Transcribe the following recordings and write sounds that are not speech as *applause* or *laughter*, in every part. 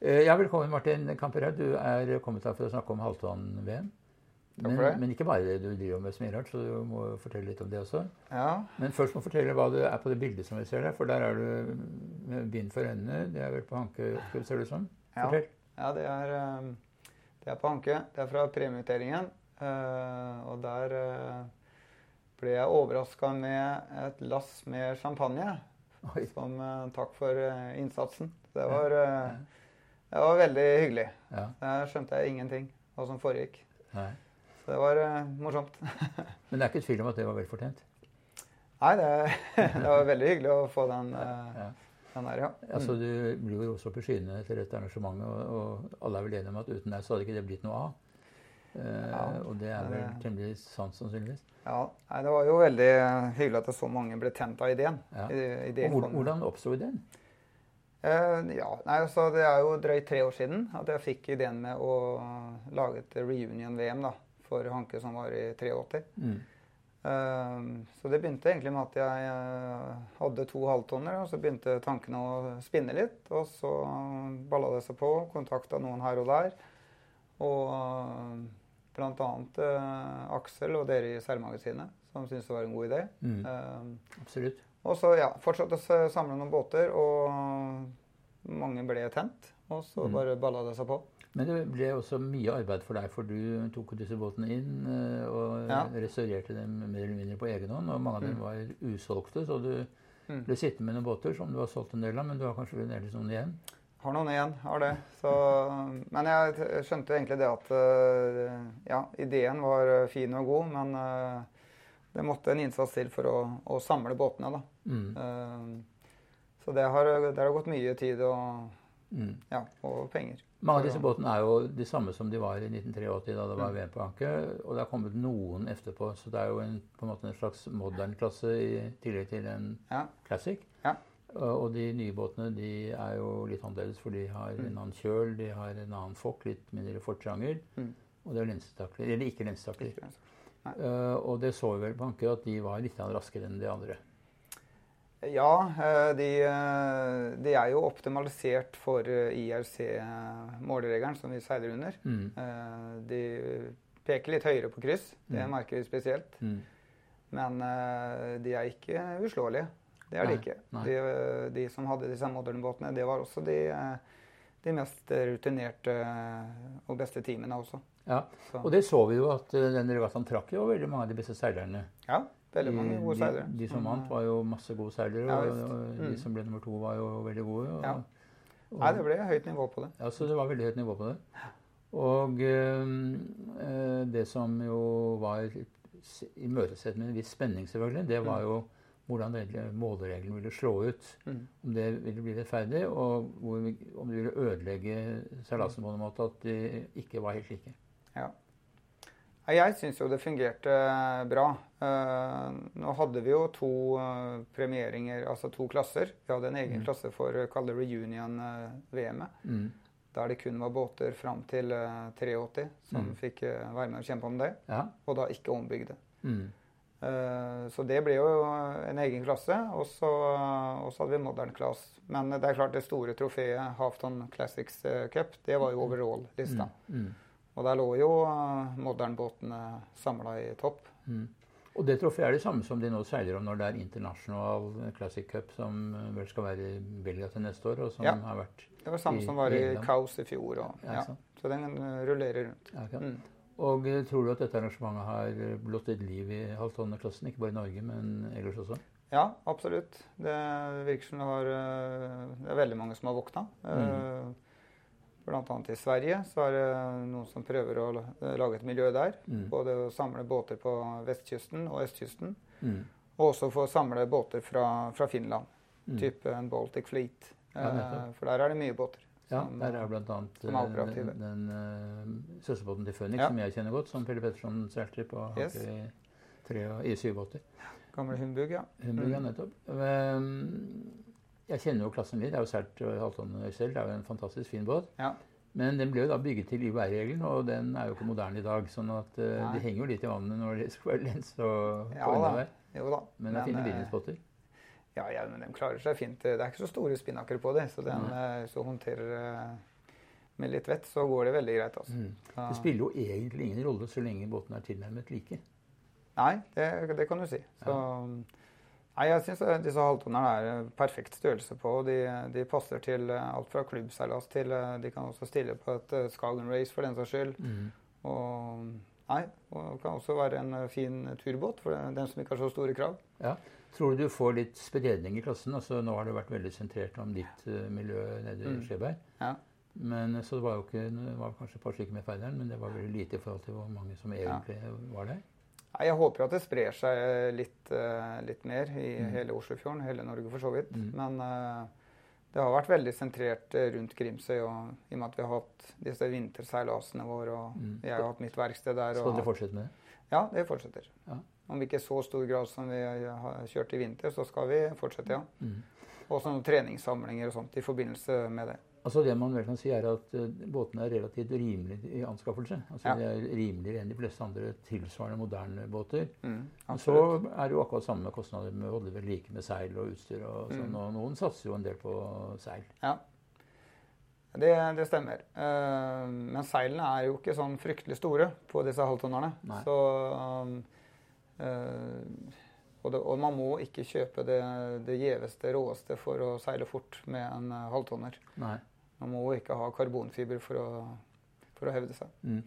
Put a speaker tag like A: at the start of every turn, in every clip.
A: Eh, Ja, velkommen, Martin Kamperhaug. Du er kommet her for å snakke om
B: Halvdan-VM.
A: Men, men ikke bare det du driver med som rart, så du må fortelle litt om det også.
B: Ja.
A: Men først må du fortelle hva du er på det bildet som vi ser der. For der er du med bind for øynene. Det er vel på Hanke, ser det ut som.
B: Ja.
A: Fortell.
B: ja, det er, eh, det er på Hanke. Det er fra premieutdelingen. eh, Og der ble jeg overraska med et lass med champagne
A: Oi.
B: som takk for innsatsen. Det var, eh, det var veldig hyggelig.
A: Ja.
B: Der skjønte jeg ingenting hva som foregikk.
A: Nei.
B: Så det var uh, morsomt. *laughs*
A: Men det er ikke tvil om at det var vel fortjent.
B: Nei, det, *laughs* det var veldig hyggelig å få den, uh,
A: Ja.
B: den der, ja.
A: Altså, Du blir jo også opp i skyene etter dette arrangementet, og, og alle er vel enige om at uten deg så hadde ikke det blitt noe av. Eh,
B: Ja,
A: og det er vel
B: det-
A: temmelig sant, sannsynligvis.
B: Ja, nei, Det var jo veldig hyggelig at så mange ble tent av ideen.
A: Ja.
B: I-
A: Og
B: ideen
A: hvor, hvordan oppsto ideen?
B: Eh, ja, nei, altså, Det er jo drøyt tre år siden at jeg fikk ideen med å lage et reunion-VM da, for Hanke som var i 83.
A: Mm.
B: Eh, så det begynte egentlig med at jeg eh, hadde to halvtonner, og så begynte tankene å spinne litt. Og så balla det seg på, kontakta noen her og der. Og uh, bl.a. Uh, Aksel og dere i Seilmagasinet, som syntes det var en god idé.
A: Mm. Absolutt.
B: og så ja, fortsatte å samle noen båter, og mange ble tent. Og så
A: Mm.
B: bare balla det seg på.
A: Men det ble også mye arbeid for deg, for du tok disse båtene inn eh, og
B: Ja.
A: restaurerte dem mer eller mindre på egen hånd. Og mange av dem
B: Mm.
A: var usolgte, så du
B: Mm.
A: ble sittende med noen båter som du har solgt en del av, men du har kanskje fremdeles noen igjen?
B: Har noen igjen, har det. Så, men jeg skjønte egentlig det at eh, ja, ideen var fin og god, men eh, det måtte en innsats til for å, å samle båtene. da.
A: Mm.
B: Eh, Så det har, det har gått mye tid og,
A: Mm.
B: ja, og penger.
A: Mange av disse båtene er jo de samme som de var i 1983, da det var
B: Mm.
A: VM på Anke. Og det har kommet noen etterpå, så det er jo en, på en måte en slags modern klasse i tillegg til en
B: Ja.
A: classic.
B: Ja.
A: Og de nye båtene de er jo litt annerledes, for de har
B: Mm.
A: en annen kjøl, de har en annen fokk, litt mindre fortranger.
B: Mm.
A: Og det er lensetakler, eller ikke lensetakler.
B: Nei.
A: Eh, og det så vi vel på anker at de var litt raskere enn de andre.
B: Ja, eh, de, eh, de er jo optimalisert for eh, IRC-måleregelen som vi seiler under.
A: Mm.
B: De peker litt høyere på kryss, det
A: Mm.
B: merker vi spesielt.
A: Mm.
B: Men de er ikke uslåelige. Det er de ikke. De, de som hadde disse moderne båtene, det var også de, de mest rutinerte og beste teamene også.
A: Ja,
B: Så,
A: Og det så vi jo at den regattaen trakk jo veldig mange av de beste seilerne.
B: ja, veldig mange gode
A: de,
B: seilere.
A: De som
B: som,
A: vant, var jo masse gode seilere.
B: Ja,
A: og, og de
B: Mm.
A: som ble nummer to, var jo veldig gode. Og,
B: Ja. Nei, det ble høyt nivå på det.
A: ja, så det var veldig høyt nivå på det. Og eh, det som jo var imøtesett med en viss spenning, selvfølgelig, det var jo hvordan målereglene ville slå ut.
B: Mm.
A: Om det ville bli rettferdig, og om det ville ødelegge seilasen på en måte at de ikke var helt like.
B: Ja. Jeg syns jo det fungerte eh, bra. Eh, nå hadde vi jo to eh, premieringer, altså to klasser. Vi hadde en egen
A: Mm.
B: klasse for kall det reunion-VM-et.
A: Mm.
B: Der det kun var båter fram til eh, 83 som
A: Mm.
B: fikk være med og kjempe om det.
A: Ja.
B: Og da ikke ombygde.
A: Mm.
B: Så det ble jo en egen klasse. Og så, hadde vi modern class. Men det er klart det store trofeet, Halfton Classics Cup, det var jo overall-lista.
A: Mm.
B: Og der lå jo uh, modernbåtene samla i topp.
A: Mm. Og det trofeet er det samme som de nå seiler om når det er International Classic Cup, som eh, vel skal være i Belgia til neste år, og som
B: Ja.
A: har vært
B: Det var samme
A: I-
B: som var
A: i
B: Kaos i fjor. Og,
A: ja,
B: ja. Så den rullerer rundt.
A: Okay.
B: Mm.
A: Og eh, tror du at dette arrangementet har eh, blått et liv i halvtonneklassen, ikke bare i Norge, men ellers også?
B: Ja, absolutt. Det virker som det, har, det er veldig mange som har våkna.
A: Mm.
B: Annet i Sverige så er det noen som prøver å lage et miljø der.
A: Mm.
B: Både å samle båter på vestkysten og østkysten.
A: Mm.
B: Og også få samle båter fra, fra Finland.
A: Mm.
B: Type en Baltic Fleet.
A: Ja,
B: Eh, for der er det mye båter.
A: Ja,
B: som-
A: der er
B: er
A: eh, den, den uh, søsterbåten til Phoenix,
B: Ja.
A: som jeg kjenner godt, som Pelle Petterson seilte på
B: Yes.
A: I, syv båter.
B: Gamle Humbug, ja.
A: Humbug, ja,
B: Mm.
A: nettopp. Um, Jeg kjenner jo klassen min. Jeg har jo seilt eh, halvtonne selv. Det er jo en fantastisk fin båt.
B: Ja.
A: Men den ble jo da bygget til UR-regelen, og den er jo ikke moderne i dag. sånn at uh,
B: Nei.
A: de henger jo litt i vannet når det skal være lens og
B: Ja
A: unna
B: da.
A: der.
B: Jo da.
A: Men det er fine
B: eh. Ja, ja, men de klarer seg fint. Det er ikke så store spinnaker på det, så den
A: Nei.
B: eh, så håndterer eh, med litt vett så går det veldig greit. altså.
A: Mm. Det spiller jo egentlig ingen rolle så lenge båten er tilnærmet like.
B: Nei, det, det kan du si. Så, nei, jeg syns disse halvtonerne er perfekt størrelse på. og de, de, passer til alt fra klubbseilas til De kan også stille på et Skagen Race for den saks skyld.
A: Mm.
B: Og, nei, og kan også være en fin turbåt for den som ikke har så store krav.
A: Ja. Tror du du får litt spredning i klassen? Altså, nå har det vært veldig sentrert om ditt uh, miljø nede i mm. Skjeberg.
B: Ja.
A: Men, så det var jo ikke, det var kanskje et par stykker med feideren, men det var veldig lite i forhold til hvor mange som egentlig ja. var der.
B: Jeg håper jo at det sprer seg litt, uh, litt mer i mm. hele Oslofjorden, hele Norge for så vidt. Mm. Men uh, det har vært veldig sentrert rundt Grimsøy, og, i og med at vi har hatt disse vinterseilasene våre. og mm. Jeg har hatt mitt verksted der.
A: Skal dere fortsette med det?
B: Ja, det fortsetter.
A: Ja.
B: Om ikke i så stor grad som vi har kjørt i vinter, så skal vi fortsette, ja.
A: Mm.
B: Og sånne treningssamlinger og sånt i forbindelse med det.
A: Altså Det man vel kan si, er at uh, båtene er relativt rimelige i anskaffelse. Altså
B: ja.
A: De er rimeligere enn de fleste andre tilsvarende moderne båter.
B: Mm,
A: Men så er det jo akkurat samme kostnader med å holde ved like med seil og utstyr. og sånn, mm. og Noen satser jo en del på seil.
B: Ja, det, det stemmer. Uh, men seilene er jo ikke sånn fryktelig store på disse halvtonnerne. Så um, uh, og, det, og, man må ikke kjøpe det, det gjeveste, råeste for å seile fort med en halvtonner.
A: Nei.
B: Man må ikke ha karbonfiber for å, for å hevde seg.
A: Mm.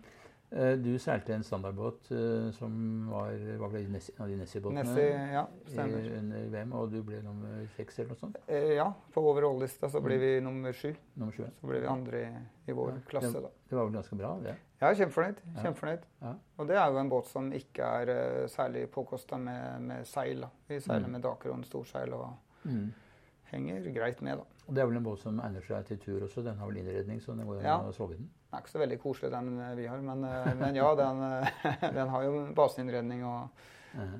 A: Eh, du seilte en standardbåt uh, som var, var vel en av de Nessie-båtene
B: Nessie, ja, stemmer.
A: under VM, og du ble nummer seks eller noe sånt?
B: Eh, ja, på overall-lista så ble mm. vi nummer sju.
A: Nummer sju.
B: Så ble vi andre i, i vår ja, klasse.
A: Det,
B: da.
A: det var vel ganske bra, det?
B: Ja, kjempefornøyd. kjempefornøyd.
A: Ja.
B: Og det er jo en båt som ikke er uh, særlig påkosta med, med, seil. da. Vi seiler
A: Mm.
B: med Dakron storseil og
A: Mm.
B: Henger greit med, da.
A: Og det er vel en båt som egner seg til tur også? Den har vel innredning, så den går an
B: Ja.
A: å sove i den?
B: Den er ikke så veldig koselig, den eh, vi har, men, eh, men ja, den, eh, *laughs* den har jo baseinnredning og,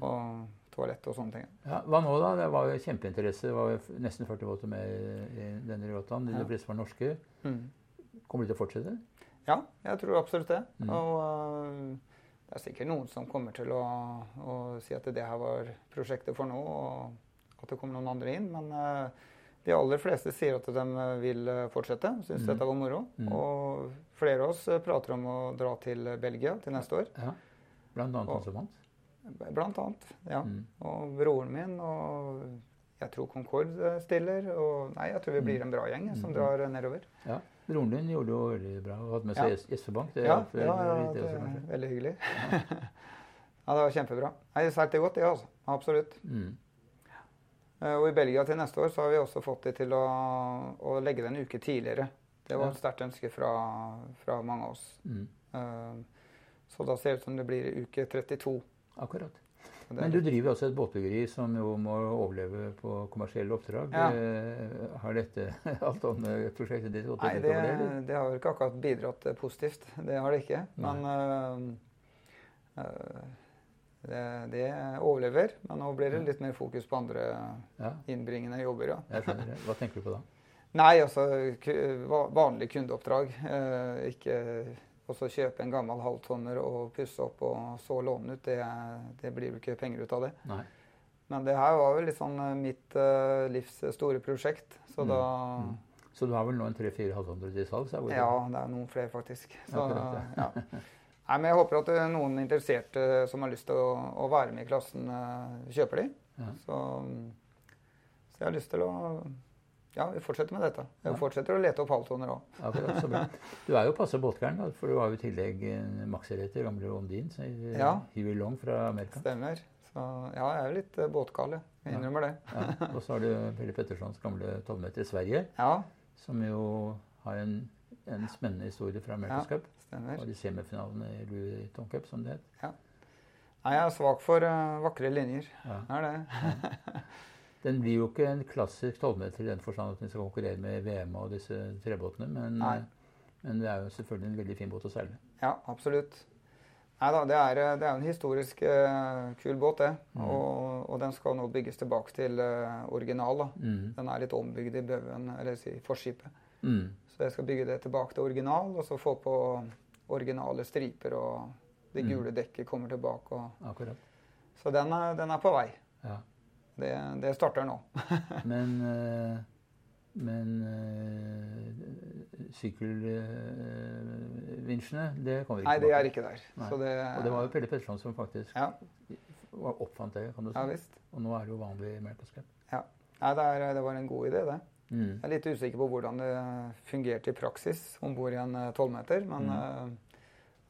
B: og toalett og sånne ting.
A: Ja, hva nå, da? Det var jo kjempeinteresse. Det var jo nesten 40 båter med i- denne regattaen. De
B: Ja.
A: fleste var norske.
B: Mm.
A: Kommer de til å fortsette?
B: Ja, jeg tror absolutt det.
A: Mm.
B: Og det er sikkert noen som kommer til å, å si at det her var prosjektet for nå, og at det kommer noen andre inn. Men øh, de aller fleste sier at de øh, vil øh, fortsette. Syns
A: Mm.
B: dette var moro.
A: Mm.
B: Og flere av oss prater om å dra til Belgia til neste år.
A: Ja. Blant annet som vant.
B: Blant annet. Ja.
A: Mm.
B: Og broren min og jeg tror Concorde stiller. Og nei, jeg tror vi blir en bra gjeng som
A: Mm.
B: drar nedover.
A: Ja. Broren din gjorde det jo veldig bra og hadde med
B: Ja.
A: seg Jes- Jesperbank. Det
B: Ja, ja, ja det er veldig hyggelig. *laughs* ja, det var kjempebra. Nei, Det seilte godt, det, altså. Absolutt. Eh, Og i Belgia til neste år så har vi også fått de til å, å legge det en uke tidligere. Det var et sterkt ønske fra, fra mange av oss.
A: Mm.
B: Uh, Så da ser det ut som det blir uke 32.
A: Akkurat.
B: Det
A: Men du driver også et båtbyggeri som jo må overleve på kommersielle oppdrag.
B: Ja.
A: Eh, Har dette *laughs* Alton-prosjektet ditt gått utover
B: det,
A: Nei, det, eller?
B: det har vel ikke akkurat bidratt positivt. Det har det ikke.
A: Nei.
B: Men uh, det, det overlever. Men nå blir det litt mer fokus på andre
A: Ja,
B: innbringende jobber, ja.
A: Hva tenker du på da? *laughs*
B: Nei, altså vanlig kundeoppdrag. Eh, ikke også kjøpe en gammel halvtonner og pusse opp og så låne ut. Det, det blir jo ikke penger ut av det.
A: Nei.
B: Men det her var jo litt sånn eh, mitt eh, livs store prosjekt. Så
A: Mm,
B: da
A: mm. Så du har vel nå en tre-fire halvtonner til salgs?
B: Ja, det er noen flere, faktisk. Så,
A: Akkurat,
B: ja. *laughs* Nei, men jeg håper at er noen interesserte som har lyst til å, å være med i klassen, eh, kjøper de.
A: Ja.
B: Så, så jeg har lyst til å Ja, vi fortsetter med dette. Jeg
A: Ja.
B: fortsetter å lete opp halvtoner òg.
A: Akkurat, så bra. Du er jo passe båtgæren, for du har jo i tillegg en maxiretter, gamle Ondin, så
B: Ja.
A: Huey Long fra Amerika.
B: Stemmer. Så ja, jeg er jo litt båtgal, jeg. Innrømmer det.
A: Ja. Og så har du Pelle Pettersons gamle 12-meter i Sverige,
B: Ja,
A: som jo har en, en spennende historie fra America's. Cup.
B: Stemmer.
A: Og de semifinalene i Vuitton Cup, som det het.
B: Nei, jeg er svak for uh, vakre linjer.
A: Ja.
B: Det er det. *laughs*
A: Den blir jo ikke en klassisk 12-meter i den forstand at den skal konkurrere med VM og disse trebåtene, men,
B: Nei.
A: men det er jo selvfølgelig en veldig fin båt å seile.
B: Ja, absolutt. Nei da, det er, det jo en historisk uh, kul båt, det.
A: Mm.
B: Og, og den skal nå bygges tilbake til uh, original. da.
A: Mm.
B: Den er litt ombygd i bøven, eller si forskipet.
A: Mm.
B: Så jeg skal bygge det tilbake til original, og så få på originale striper, og det
A: Mm.
B: gule dekket kommer tilbake. Og,
A: Akkurat.
B: så den er, den er på vei.
A: Ja.
B: Det, det starter nå. *laughs*
A: Men, eh, men eh, sykkelvinsjene, det kommer ikke
B: Nei, det er ikke der. Det,
A: Og det var jo Pelle Petterson som faktisk
B: Ja.
A: var- oppfant det, kan du si.
B: ja visst.
A: Og nå er det jo vanlig i America's Ja.
B: Nei, det, er, det var en god idé, det.
A: Mm.
B: Jeg er litt usikker på hvordan det fungerte i praksis om bord i en eh, tolvmeter, men
A: Mm.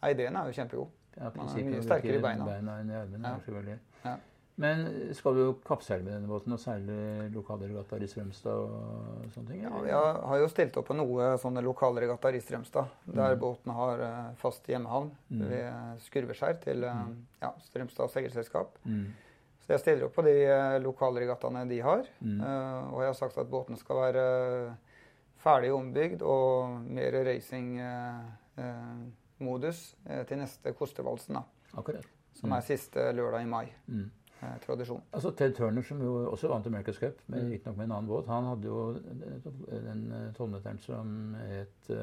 B: uh, ideen er jo kjempegod.
A: Ja,
B: Man er mye sterkere i
A: beina.
B: beina.
A: enn i armene.
B: Ja. Ja.
A: Men skal du kappseile med denne båten, og seile lokalregattaer i Strømstad og sånne ting?
B: Ja,
A: eller?
B: vi har, har jo stilt opp på noe sånne lokalregattaer i Strømstad, der
A: Mm.
B: båten har eh, fast hjemmehavn
A: Mm.
B: ved Skurveskjær til eh,
A: Mm.
B: ja, Strømstad seilselskap.
A: Mm.
B: Så jeg stiller opp på de eh, lokalregattaene de har.
A: Mm.
B: eh, og jeg har sagt at båten skal være eh, ferdig ombygd og mer racing-modus til neste Kostevalsen, da,
A: Akkurat.
B: som
A: Mm.
B: er siste lørdag i mai.
A: Mm.
B: Tradisjon.
A: Altså Ted Turner, som jo også vant America's Cup, men
B: Mm.
A: riktignok med en annen båt, han hadde jo den tolvmeteren som het uh,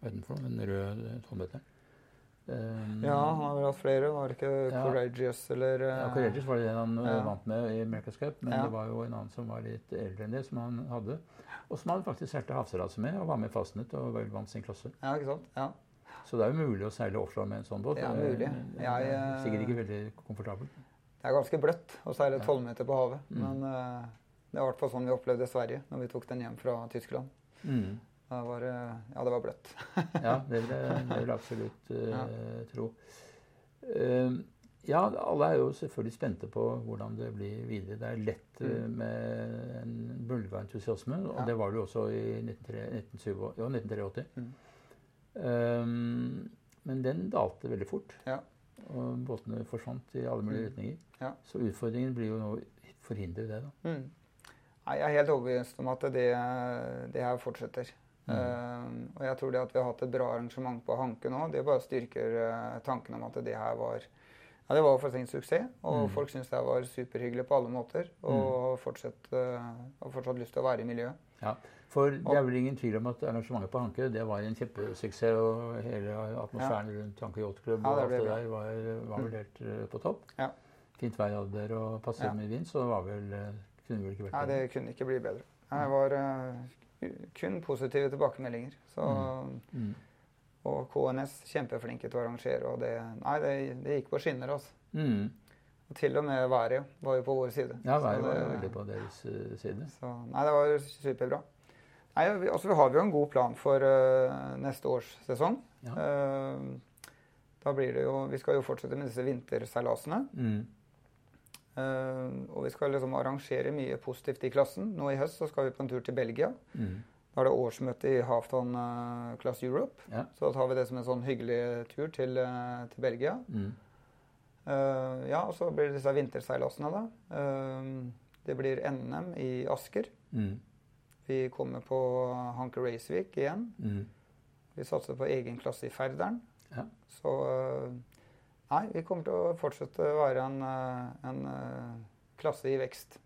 A: Hva het den for noe? Den røde tolvmeteren. Um,
B: Ja, han har vel hatt flere. Var det ikke
A: Ja.
B: Courageous eller uh,
A: Ja, Courageous var det den han uh,
B: Ja.
A: vant med i America's Cup, men
B: Ja.
A: det var jo en annen som var litt eldre enn det, som han hadde. Og som han faktisk seilte havseilas med, og var med fastnet og vel vant sin klasse.
B: Ja, ikke sant? Ja.
A: Så det er jo mulig å seile offshore med en sånn båt. Og
B: mulig.
A: det
B: Jeg, eh,
A: sikkert ikke veldig komfortabelt.
B: Det er ganske bløtt å seile
A: Ja.
B: 12 meter på havet.
A: Mm.
B: Men uh, det var i hvert fall sånn vi opplevde Sverige når vi tok den hjem fra Tyskland.
A: Mm.
B: Da var, ja, det var bløtt.
A: Ja, det vil jeg, det vil jeg absolutt uh,
B: Ja.
A: tro. Uh, ja, alle er jo selvfølgelig spente på hvordan det blir videre. Det er lett eh,
B: Mm.
A: med en bølge av entusiasme, og
B: Ja.
A: det var det jo også i 1983. Ja, 1983.
B: Mm.
A: Eh, men den dalte veldig fort,
B: Ja.
A: og båtene forsvant i alle mulige
B: Mm.
A: retninger.
B: Ja.
A: Så utfordringen blir jo nå å forhindre det. da.
B: Mm. Nei, jeg er helt overbevist om at det, det her fortsetter.
A: Mm.
B: Eh, og jeg tror det at vi har hatt et bra arrangement på Hanke nå, det bare styrker eh, tanken om at det her var ja, det var faktisk en suksess. Og
A: Mm.
B: folk syntes det var superhyggelig på alle måter. Og fortsatt, uh, har fortsatt lyst til å være i miljøet.
A: For det er vel ingen tvil om at arrangementet på Hanke det var en kjempesuksess. Og hele atmosfæren rundt Hanke Yachtklubb
B: Ja,
A: og alt det der var, var vel helt eh, på topp.
B: Ja.
A: Fint vær hadde dere og passe
B: Ja.
A: med vind, så det var vel, kunne vel ikke vært
B: Nei, det kunne ikke bli bedre. Det var eh, kun positive tilbakemeldinger. Så,
A: Mm.
B: Og KNS kjempeflinke til å arrangere. Og det, nei, det, det gikk på skinner. altså.
A: Mm.
B: Og til og med været var jo på vår side.
A: Ja, været var
B: det-
A: jo veldig på deres eh, side.
B: Så, nei, det var superbra. Nei, vi, altså, vi har jo en god plan for uh, neste års sesong.
A: Ja.
B: Uh, da blir det jo Vi skal jo fortsette med disse vinterseilasene.
A: Mm.
B: Eh, og vi skal liksom arrangere mye positivt i klassen. Nå i høst så skal vi på en tur til Belgia.
A: Mm.
B: Da er det årsmøte i Halfton uh, Class Europe.
A: Ja.
B: Så da tar vi det som en sånn hyggelig tur til, eh, til Belgia.
A: Mm.
B: Uh, ja, og så blir det disse vinterseilasene, da. Uh, det blir NM i Asker.
A: Mm.
B: Vi kommer på Hanke Racevik igjen.
A: Mm.
B: Vi satser på egen klasse i Færderen.
A: Ja.
B: Så eh, Nei, vi kommer til å fortsette å være en, eh, en eh, klasse i vekst.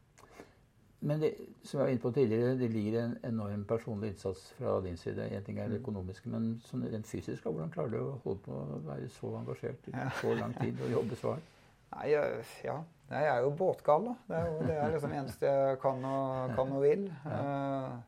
A: Men det, som jeg var inne på tidligere, det ligger en enorm personlig innsats fra din side. En ting er det
B: Mm.
A: økonomiske, men sånn rent fysisk, hvordan klarer du å holde på å være så engasjert i så lang tid og jobbe så hardt? *laughs*
B: Nei, ja. Jeg er jo båtgal, da. Det er, jo, det er liksom eneste jeg kan og, kan og vil. *laughs* Eh,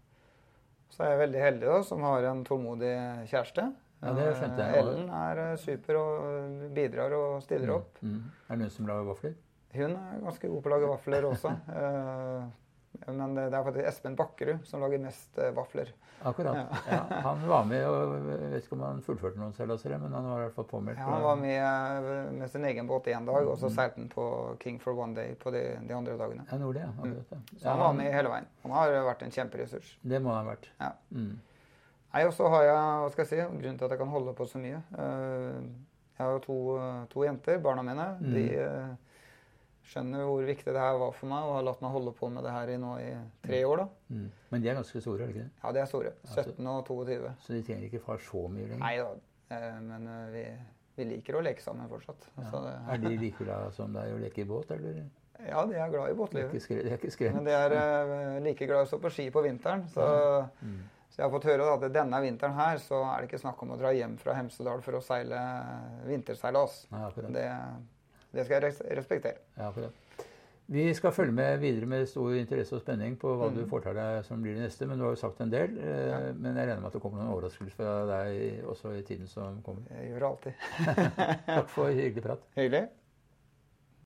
B: så er jeg veldig heldig da, som har en tålmodig kjæreste.
A: Ja, det skjønte jeg.
B: Eh, Ellen er eh, super og bidrar og stiller opp.
A: Mm. Mm. Er det noen som lager vafler?
B: Hun er ganske god på å lage vafler også. *laughs* Eh, men det er faktisk Espen Bakkerud som lager mest eh, vafler.
A: Akkurat.
B: Ja.
A: Ja. han var med, og jeg vet ikke om han fullførte noen seilaser, men han var i hvert fall påmeldt.
B: Ja, han var med eh, med sin egen båt én dag, og så
A: Mm.
B: seilte han på King for one day på de, de andre dagene.
A: Ja, Nordli, ja. Ja.
B: Så han var med hele veien. Han har vært en kjemperessurs.
A: Det må han ha vært.
B: Ja.
A: Mm.
B: Nei, og så har jeg, hva skal jeg si, grunnen til at jeg kan holde på så mye eh, Jeg har jo to, eh, to jenter, barna mine.
A: Mm.
B: De eh, skjønner hvor viktig det her var for meg, og har latt meg holde på med det her i nå i tre år. da.
A: Mm. Men de er ganske store, er det ikke det?
B: Ja, de er store.
A: Altså-
B: 17 og 22.
A: Så de trenger ikke far så mye lenger?
B: Nei da, men vi, vi liker å leke sammen fortsatt.
A: Ja.
B: Det,
A: Er de like glad som deg å leke i båt, eller?
B: ja, de er glad i båtlivet.
A: Det de er ikke skrevet?
B: Men de er like glad i å stå på ski på vinteren. Så,
A: Mm.
B: Så jeg har fått høre at denne vinteren her så er det ikke snakk om å dra hjem fra Hemsedal for å seile vinterseilas. Det, det skal jeg respektere.
A: Ja, akkurat. Vi skal følge med videre med stor interesse og spenning på hva
B: Mm.
A: du foretar deg som blir det neste. Men du har jo sagt en del. Eh,
B: Ja.
A: Men jeg regner med at det kommer noen overraskelser fra deg også i tiden som kommer.
B: Jeg gjør det alltid. *laughs*
A: Takk for hyggelig prat.
B: Hyggelig.